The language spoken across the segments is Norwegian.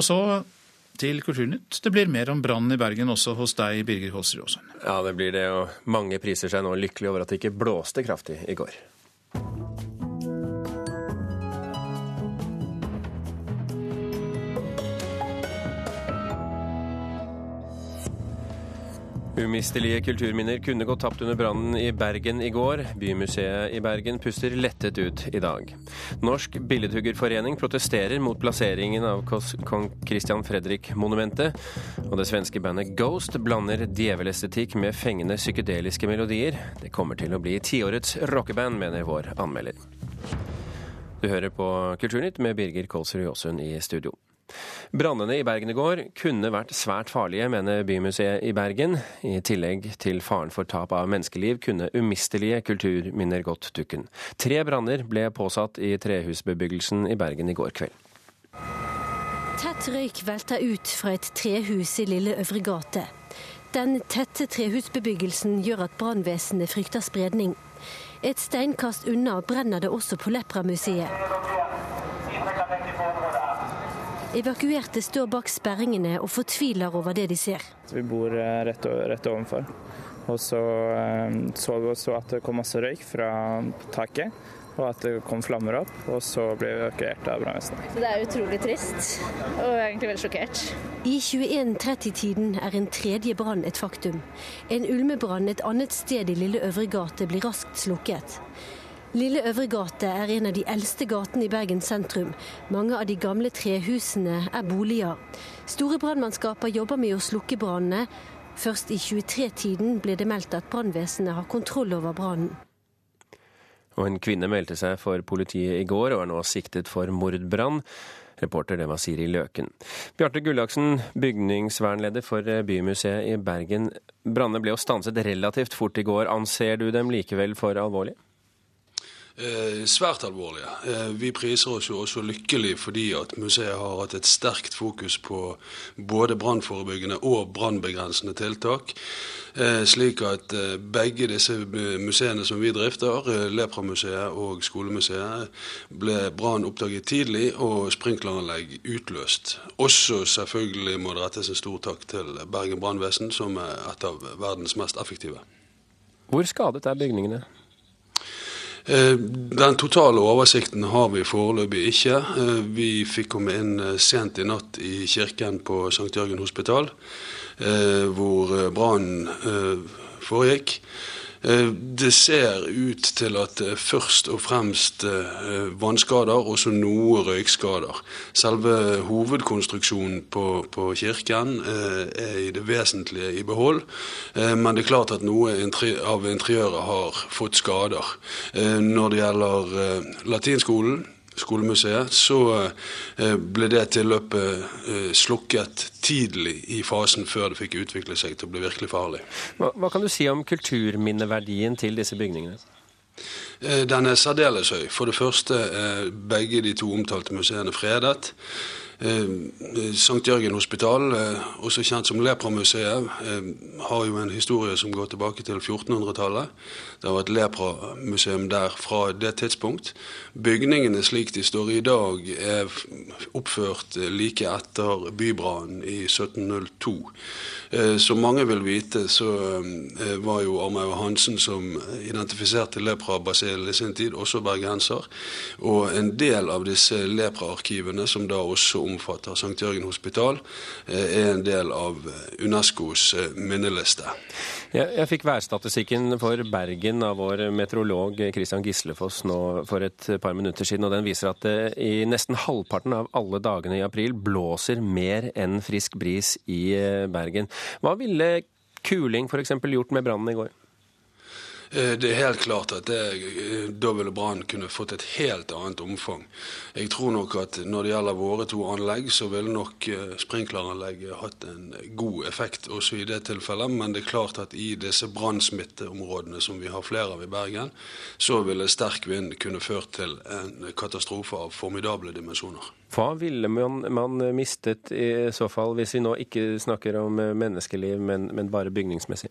Og så til Kulturnytt. Det blir mer om brannen i Bergen også hos deg, Birger Kåsrud Aasund. Ja, det blir det, og mange priser seg nå lykkelig over at det ikke blåste kraftig i går. Umistelige kulturminner kunne gått tapt under brannen i Bergen i går. Bymuseet i Bergen puster lettet ut i dag. Norsk Billedhuggerforening protesterer mot plasseringen av kong Christian Fredrik-monumentet. Og det svenske bandet Ghost blander djevelestetikk med fengende psykedeliske melodier. Det kommer til å bli tiårets rockeband, mener vår anmelder. Du hører på Kulturnytt med Birger Kolsrud Jåsund i studio. Brannene i Bergen i går kunne vært svært farlige, mener Bymuseet i Bergen. I tillegg til faren for tap av menneskeliv kunne umistelige kulturminner gått dukken. Tre branner ble påsatt i trehusbebyggelsen i Bergen i går kveld. Tett røyk velter ut fra et trehus i Lille Øvre gate. Den tette trehusbebyggelsen gjør at brannvesenet frykter spredning. Et steinkast unna brenner det også på Lepra-museet. Evakuerte står bak sperringene og fortviler over det de ser. Vi bor eh, rett, rett ovenfor. Og så eh, så vi også at det kom masse røyk fra taket, og at det kom flammer opp. Og så ble vi evakuert av brannvesenet. Det er utrolig trist, og egentlig veldig sjokkert. I 21.30-tiden er en tredje brann et faktum. En ulmebrann et annet sted i Lille Øvre gate blir raskt slukket. Lille Øvregate er en av de eldste gatene i Bergen sentrum. Mange av de gamle trehusene er boliger. Store brannmannskaper jobber med å slukke brannene. Først i 23-tiden ble det meldt at brannvesenet har kontroll over brannen. Og en kvinne meldte seg for politiet i går og er nå siktet for mordbrann. Reporter det var Siri Løken. Bjarte Gullaksen, bygningsvernleder for Bymuseet i Bergen. Brannene ble jo stanset relativt fort i går. Anser du dem likevel for alvorlige? Eh, svært alvorlige. Eh, vi priser oss jo også lykkelig fordi at museet har hatt et sterkt fokus på både brannforebyggende og brannbegrensende tiltak. Eh, slik at begge disse museene som vi drifter, Lepramuseet og Skolemuseet, ble brann oppdaget tidlig og sprinkleranlegg utløst. Også selvfølgelig må det rettes en stor takk til Bergen brannvesen, som er et av verdens mest effektive. Hvor skadet er bygningene? Eh, den totale oversikten har vi foreløpig ikke. Eh, vi fikk komme inn eh, sent i natt i kirken på St. Jørgen hospital, hvor brannen foregikk. Eh, det ser ut til at det først og fremst eh, vannskader, og så noe røykskader. Selve hovedkonstruksjonen på, på, kirken eh, er i det vesentlige i behold, men det er klart at noe av interiøret har fått skader. Når det gjelder latinskolen, skolemuseet, så eh, ble det tilløpet eh, slukket tidlig i fasen før det fikk utvikle seg til å bli virkelig farlig. Hva, hva kan du si om kulturminneverdien til disse bygningene? Eh, den er særdeles høy. For det første er begge de to omtalte museene fredet. St. Jørgen hospital, også kjent som Lepramuseet, har jo en historie som går tilbake til 1400-tallet. Det har vært lepramuseum der fra det tidspunkt. Bygningene slik de står i dag, er oppført like etter bybrannen i 1702. Eh, som mange vil vite, så eh, var jo Armaug Hansen, som identifiserte leprabasillen i sin tid, også bergenser. Og en del av disse lepraarkivene, som da også omfatter St. Jørgen hospital, eh, er en del av Unescos minneliste. Jeg, jeg fikk værstatistikken for Bergen av vår meteorolog Christian Gislefoss nå for et par minutter siden, og den viser at det i nesten halvparten av alle dagene i april blåser mer enn frisk bris i eh, Bergen. Hva ville kuling f.eks. gjort med brannen i går? Eh, det er helt klart at det, eh, da ville Brann kunne fått et helt annet omfang. Jeg tror nok at når det gjelder våre to anlegg, så ville nok eh, sprinkleranlegget hatt en god effekt også i det tilfellet. Men det er klart at i disse brannsmitteområdene som vi har flere av i Bergen, så ville sterk vind kunne ført til en katastrofe av formidable dimensjoner. Hva ville man, man, mistet i så fall, hvis vi nå ikke snakker om menneskeliv, men, men bare bygningsmessig?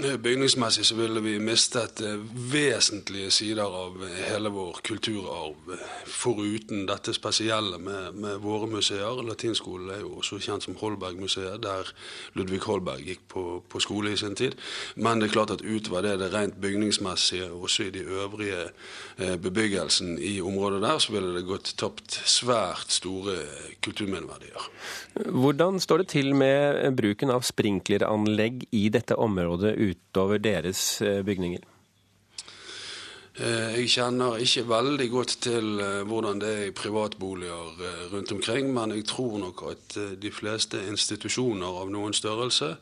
Eh, bygningsmessig så ville vi mistet eh, vesentlige sider av eh, hele vår kulturarv, foruten dette spesielle med, med våre museer. Latinskolen er jo også kjent som Holberg-museet, der Ludvig Holberg gikk på, på, skole i sin tid. Men det er klart at utover det, det rent bygningsmessige, også i de øvrige bebyggelsen i området der, så ville det gått tapt svært store kulturminneverdier. Hvordan står det til med bruken av sprinkleranlegg i dette området utover deres eh, bygninger? Eh, jeg kjenner ikke veldig godt til eh, hvordan det er i privatboliger rundt omkring, men jeg tror nok at de fleste institusjoner av noen størrelse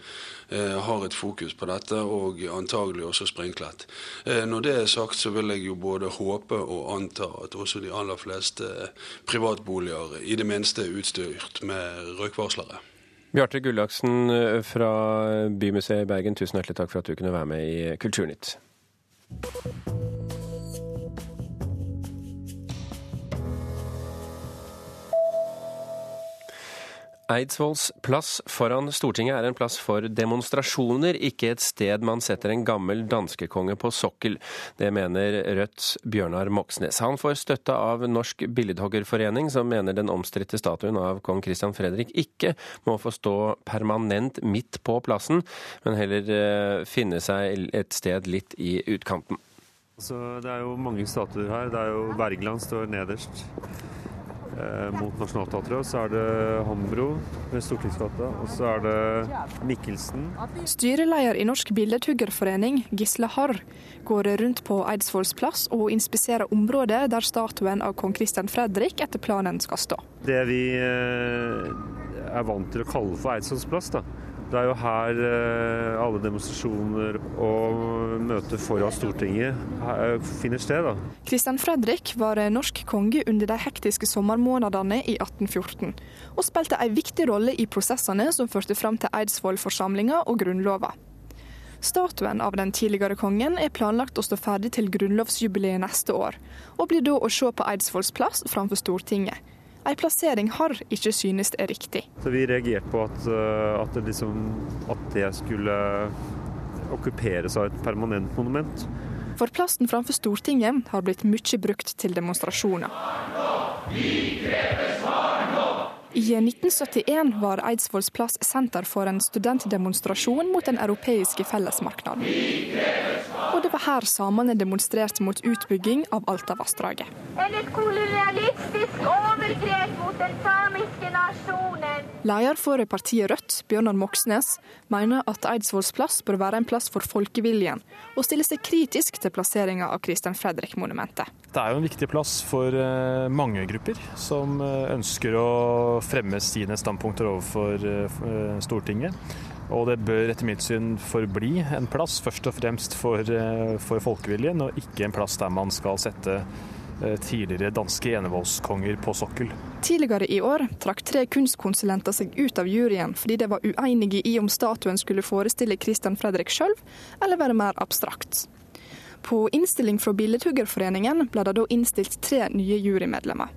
har et fokus på dette, og antagelig også sprinklet. Når det er sagt, så vil jeg jo både håpe og anta at også de aller fleste privatboliger i det minste er utstyrt med røykvarslere. Bjarte Gullaksen eh, fra Bymuseet i Bergen, tusen hjertelig takk for at du kunne være med i Kulturnytt. Eidsvolls plass foran Stortinget er en plass for demonstrasjoner, ikke et sted man setter en gammel danskekonge på sokkel. Det mener Rødts Bjørnar Moxnes. Han får støtte av Norsk Billedhoggerforening, som mener den omstridte statuen av kong Christian Fredrik ikke må få stå permanent midt på plassen, men heller eh, finne seg et sted litt i utkanten. Så det er jo mange statuer her. Det er jo Wergeland står nederst. Eh, mot Nationaltheatret. Så er det Hambro ved Stortingsgata. Og så er det Mikkelsen. Styreleder i Norsk Billedhuggerforening, Gisle Harr, går rundt på Eidsvolls plass og inspiserer området der statuen av kong Christian Fredrik etter planen skal stå. Det vi eh, er vant til å kalle for Eidsvolls plass, da, det er jo her eh, alle demonstrasjoner og møter foran Stortinget finner sted. da. Kristian Fredrik var norsk konge under de hektiske sommermånedene i 1814, og spilte en viktig rolle i prosessene som førte fram til Eidsvollforsamlinga og Grunnlova. Statuen av den tidligere kongen er planlagt å stå ferdig til grunnlovsjubileet neste år, og blir da å se på Eidsvolls plass framfor Stortinget en plassering har ikke synes er riktig. Så Vi reagerte på at, eh, at, det liksom, at det skulle okkuperes av et permanent monument. For plassen framfor Stortinget har blitt mye brukt til demonstrasjoner. Vi krever svar nå! I 1971 var Eidsvolls plass senter for en studentdemonstrasjon mot den europeiske fellesmarkedet. Og det var her samene demonstrerte mot utbygging av Altavassdraget. Leder for partiet Rødt, Bjørnar Moxnes, mener at Eidsvolls plass bør være en plass for folkeviljen, og stiller seg kritisk til plasseringa av Christian Fredrik-monumentet. Det er jo en viktig plass for eh, mange grupper som eh, ønsker å fremme sine standpunkter overfor eh, Stortinget. Og det bør etter mitt syn forbli en plass først og fremst for, for folkeviljen, og ikke en plass der man skal sette tidligere danske enevoldskonger på sokkel. Tidligere i år trakk tre kunstkonsulenter seg ut av juryen fordi de var uenige i om statuen skulle forestille Christian Fredrik sjøl, eller være mer abstrakt. På innstilling fra Billedhuggerforeningen ble det da innstilt tre nye jurymedlemmer.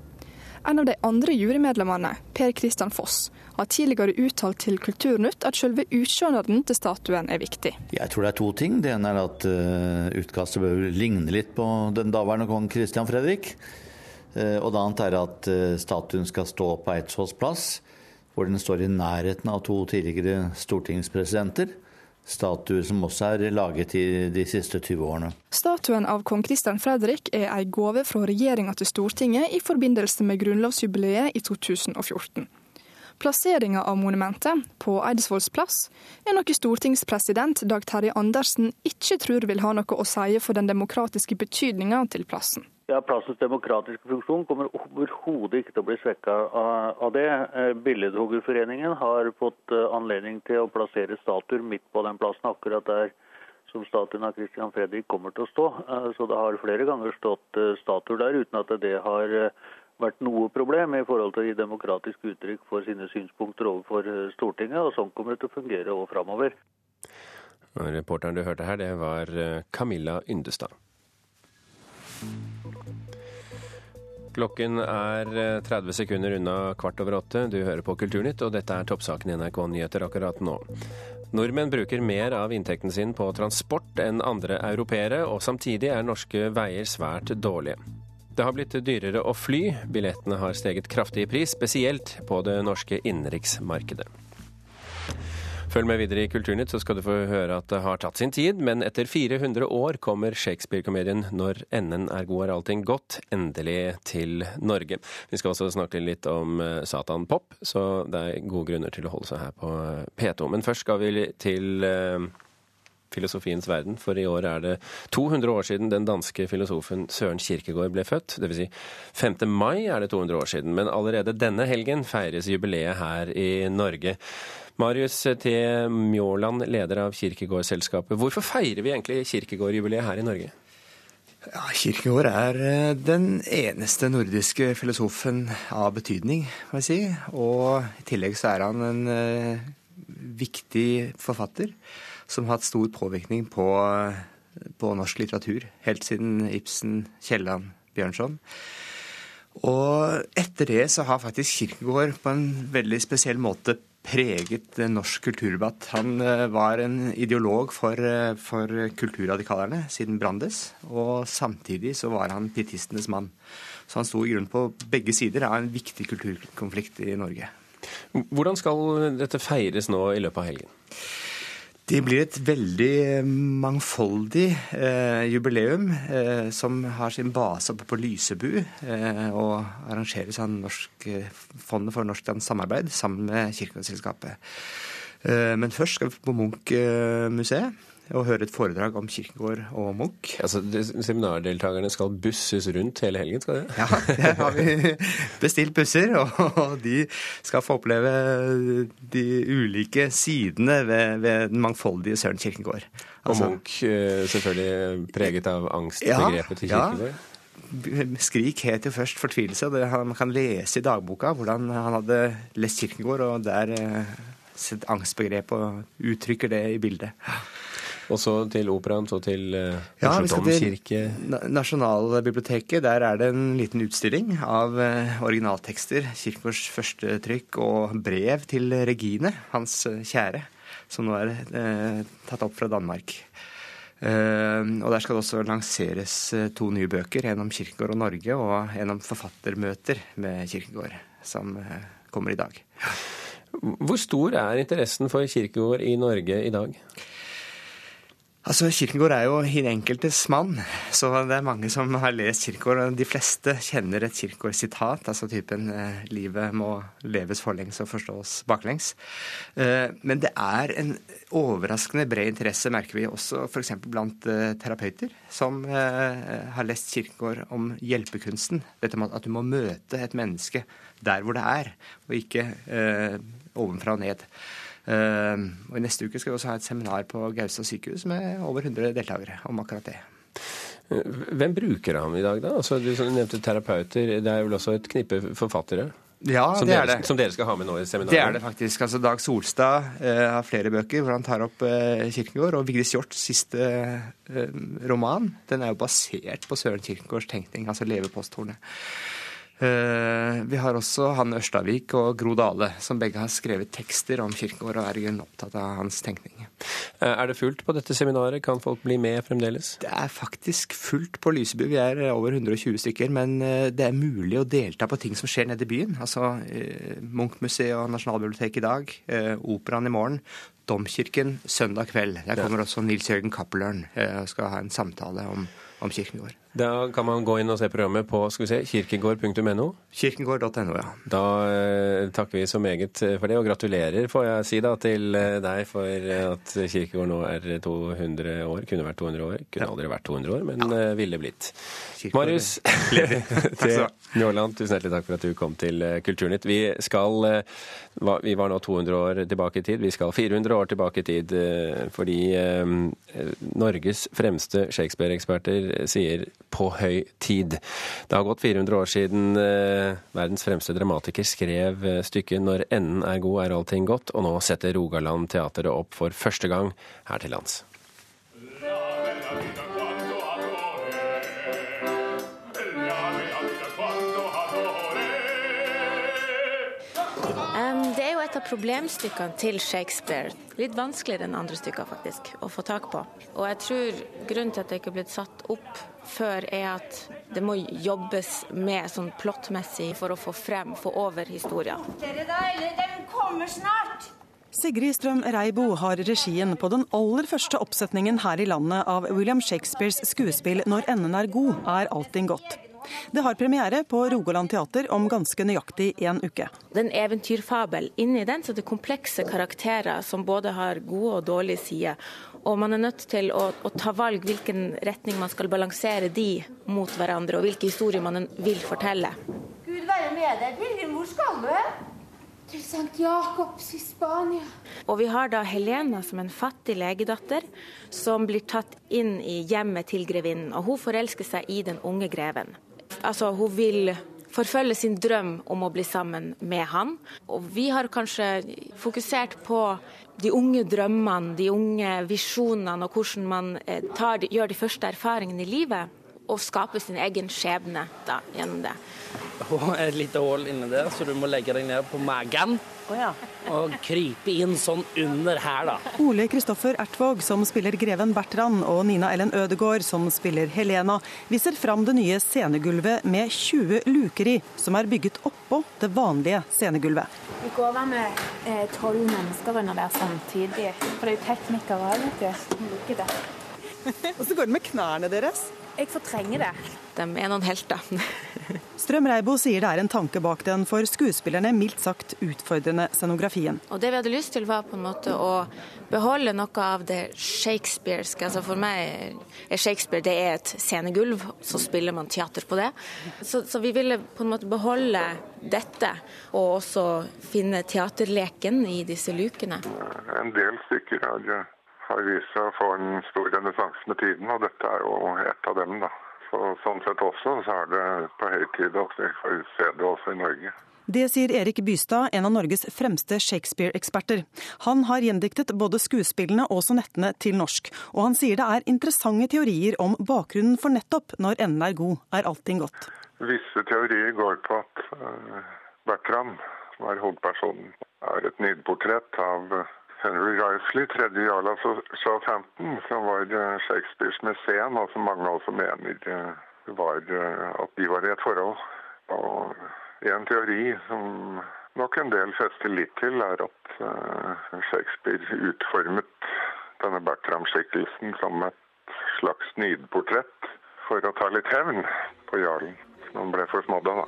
En av de andre jurymedlemmene, Per Kristian Foss, har tidligere uttalt til Kulturnytt at selve utseendet til statuen er viktig. Jeg tror det er to ting. Det ene er at uh, utkastet bør ligne litt på den daværende kong Kristian Fredrik. Uh, og det annet er at uh, statuen skal stå på Eidsvolls plass, hvor den står i nærheten av to tidligere stortingspresidenter statuer som også er laget i de siste 20 årene. Statuen av kong Christian Fredrik er en gave fra regjeringa til Stortinget i forbindelse med grunnlovsjubileet i 2014. Plasseringa av monumentet, på Eidsvolls plass, er noe stortingspresident Dag Terje Andersen ikke tror vil ha noe å si for den demokratiske betydninga til plassen. Ja, Plassens demokratiske funksjon kommer overhodet ikke til å bli svekka av det. Billedhoggerforeningen har fått eh, anledning til å plassere statuer midt på den plassen, akkurat der som statuen av Christian Fredrik kommer til å stå. Eh, så det har flere ganger stått statuer der uten at det har vært noe problem i forhold til å gi demokratisk uttrykk for sine synspunkter overfor Stortinget, og sånn kommer det til å fungere òg framover. Reporteren du hørte her, det var Camilla Yndestad. Klokken er 30 eh, sekunder unna kvart over åtte. Du hører på Kulturnytt, og dette er toppsaken i NRK Nyheter akkurat nå. Nordmenn bruker mer av inntekten sin på transport enn andre europeere, og samtidig er norske veier svært dårlige. Det har blitt dyrere å fly, billettene har steget kraftig i pris, spesielt på det norske innenriksmarkedet. Følg med videre i Kulturnytt, så skal du få høre at det har tatt sin tid, men etter 400 år kommer Shakespeare-komedien 'Når enden er god er allting godt' endelig til Norge. Vi skal også snakke litt om eh, Satan Pop, så det er gode grunner til å holde seg her på eh, P2. Men først skal vi til eh, filosofiens verden, for i år er det 200 år siden den danske filosofen Søren Kirkegaard ble født. Dvs. Si 5. mai er det 200 år siden, men allerede denne helgen feires jubileet her i Norge. Marius T. Mjåland, leder av Kirkegårdsselskapet. Hvorfor feirer vi egentlig kirkegårdjubileet her i Norge? Ja, Kirkegård er eh, den eneste nordiske filosofen av betydning, må jeg si. Og i tillegg så er han en uh, viktig forfatter som har hatt stor påvirkning på, på norsk litteratur. Helt siden Ibsen, Kielland, Bjørnson. Og etter det så har faktisk Kirkegård på en veldig spesiell måte preget norsk kulturdebatt. Han eh, var en ideolog for, eh, for kulturradikalerne siden Brandes, og samtidig så var han pietistenes mann. Så han sto i grunnen på begge sider av en viktig kulturkonflikt i Norge. Hvordan skal dette feires nå i løpet av helgen? Det blir et veldig mangfoldig eh, jubileum eh, som har sin base oppe på Lysebu eh, og arrangeres av Norsk, eh, Fondet for norsk samarbeid sammen med Kirkeselskapet. Eh, men først skal vi på Munch-museet og høre et foredrag om Kirkegård og Munch. Altså, Seminardeltakerne skal busses rundt hele helgen, skal de? Ja, der har vi bestilt busser, og de skal få oppleve de ulike sidene ved, ved den mangfoldige Søren Kirkegård. Altså, og Munch eh, selvfølgelig preget av angstbegrepet til Kirkegård? Ja. Skrik het jo først fortvilelse. og Man kan lese i dagboka hvordan han hadde lest Kirkegård, og der sitt sett angstbegrep og uttrykker det i bildet. Og så til operaen, så til uh, Oslo Domkirke. Nasjonalbiblioteket. Der er det en liten utstilling av uh, originaltekster. Kirkegårds første trykk og brev til Regine, hans uh, kjære, som nå er uh, tatt opp fra Danmark. og Der skal det også lanseres to nye bøker, en om Kirkegård og Norge, og en om forfattermøter med Kirkegård, som kommer i dag. Hvor stor er interessen for Kirkegård i Norge i dag? Altså, Kirkegård er jo den enkeltes mann, så det er mange som har lest Kirkegård. De fleste kjenner et Kirkegård-sitat, altså typen eh, 'livet må leves forlengs og forstås baklengs'. Eh, men det er en overraskende bred interesse, merker vi også f.eks. blant eh, terapeuter, som har lest Kirkegård om hjelpekunsten. Dette med at du må møte et menneske der hvor det er, og ikke ovenfra og ned. Uh, og I neste uke skal vi også ha et seminar på Gaustad sykehus med over 100 deltakere om akkurat det. Hvem bruker ham i dag, da? Altså, du nevnte terapeuter. Det er vel også et knippe forfattere? Ja, som det dere, er det. Som dere skal ha med nå i seminaret? Det er det faktisk. Altså, Dag Solstad eh, har flere bøker hvor han tar opp eh, Kirkengård. Og Vigdis Hjorts siste eh, roman den er jo basert på Søren Kirkengårds tenkning, altså 'Leveposttornet'. Eh, vi har også Hanne Ørstavik og Gro Dale, som begge har skrevet tekster om Kirkegård og er opptatt av hans tenkning. Eh, er det fullt på dette seminaret? Kan folk bli med fremdeles? Det er faktisk fullt på Lyseby. Vi er over 120 stykker. Men eh, det er mulig å delta på ting som skjer nede i byen. Altså Munchmuseet og Nasjonalbiblioteket i dag, Operaen i morgen, Domkirken søndag kveld. Der kommer også Nils Jørgen Cappelørn og skal ha en samtale om, om Kirkegård. Da kan man gå inn og se programmet på skal vi se, kirkegård.no. Kirkegård.no, ja. Da eh, takker vi så meget for det, og gratulerer får jeg si da til eh, deg for at Kirkegård nå er 200 år. Kunne vært 200 år, kunne aldri vært 200 år, men ja. ville blitt. Marius til Njåland, tusen hjertelig takk for at du kom til eh, Kulturnytt. Vi skal Vi var nå 200 år tilbake i tid. Vi skal 400 år tilbake i tid fordi Norges fremste Shakespeare-eksperter sier på høy tid. Det har gått 400 år siden eh, verdens fremste dramatiker skrev eh, stykket 'Når enden er god, er allting godt', og nå setter Rogaland Teatret opp for første gang her til lands. Et av problemstykkene til Shakespeare. Litt vanskeligere enn andre stykker, faktisk, å få tak på. Og jeg tror grunnen til at det ikke er blitt satt opp før, er at det må jobbes med sånn plottmessig for å få frem, få over historien. Sigrid Strøm Reibo har regien på den aller første oppsetningen her i landet av William Shakespeares skuespill 'Når enden er god, er allting godt'. Det har premiere på Rogaland teater om ganske nøyaktig en uke. Det er en eventyrfabel. Inni den så det er komplekse karakterer som både har gode og dårlige sider. Og man er nødt til å, å, ta valg hvilken retning man skal balansere de mot hverandre, og hvilke historier man vil fortelle. Gud være med deg, Pilgrim. Hvor skal du? Til St. Jakobs i Spania. Og vi har da Helena som en fattig legedatter som blir tatt inn i hjemmet til grevinnen. Og hun forelsker seg i den unge greven. Altså, hun vil forfølge sin drøm om å bli sammen med han. Og vi har kanskje fokusert på de unge drømmene, de unge visjonene, og hvordan man eh, tar, gjør de første erfaringene i livet. Og skape sin egen skjebne da, gjennom det. Og et lite hull inni der, så du må legge deg ned på magen. Oh, ja. Og krype inn sånn under her, da. Ole Kristoffer Ertvåg, som spiller greven Bertrand, og Nina Ellen Ødegård, som spiller Helena, viser fram det nye scenegulvet med 20 luker i, som er bygget oppå det vanlige scenegulvet. Vi går over med eh, tolv eh, mennesker under der samtidig. For det er jo teknikere òg, vet du. Og så går det med knærne deres? Jeg fortrenger det. De er noen helter. Strøm Reibo sier det er en tanke bak den for skuespillerne mildt sagt utfordrende scenografien. Og Det vi hadde lyst til var på en måte å beholde noe av det shakespearske. Altså For meg er Shakespeare det er et scenegulv, så spiller man teater på det. Så, så vi ville på en måte beholde dette, og også finne teaterleken i disse lukene. En del stykker har har vist seg å få en stor renessanse med tiden, og dette er jo et av dem. da. Så, sånn sett også så er det på høy tid at vi får se det også i Norge. Det sier Erik Bystad, en av Norges fremste Shakespeare-eksperter. Han har gjendiktet både skuespillene og sonettene til norsk, og han sier det er interessante teorier om bakgrunnen for nettopp 'når enden er god, er allting godt'. Visse teorier går på at uh, Bertram, som er hovedpersonen, er et nydportrett av uh, Henry Risley, tredje jarl av Southampton, som var eh, Shakespeares mesen, og som mange også mener eh, var eh, at de var i et forhold. Og en teori som nok en del fester litt til, er at Shakespeare utformet denne Bertram-skikkelsen som et slags nydportrett for å ta litt hevn på jarlen. Som han ble forsmådd av, da.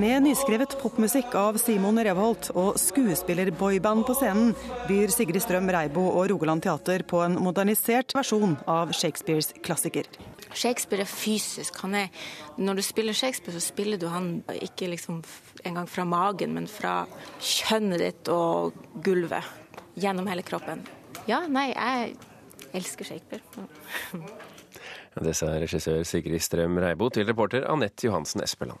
Med nyskrevet popmusikk av Simon Revholt og skuespillerboyband på scenen byr Sigrid Strøm Reibo og Rogaland Teater på en modernisert versjon av Shakespeares klassiker. Shakespeare er fysisk. Er, når du spiller Shakespeare, så spiller du han ikke liksom engang fra magen, men fra kjønnet ditt og gulvet. Gjennom hele kroppen. Ja, nei, jeg elsker Shakespeare. Det sa regissør Sigrid Strøm Reibo til reporter Anette Johansen Espeland.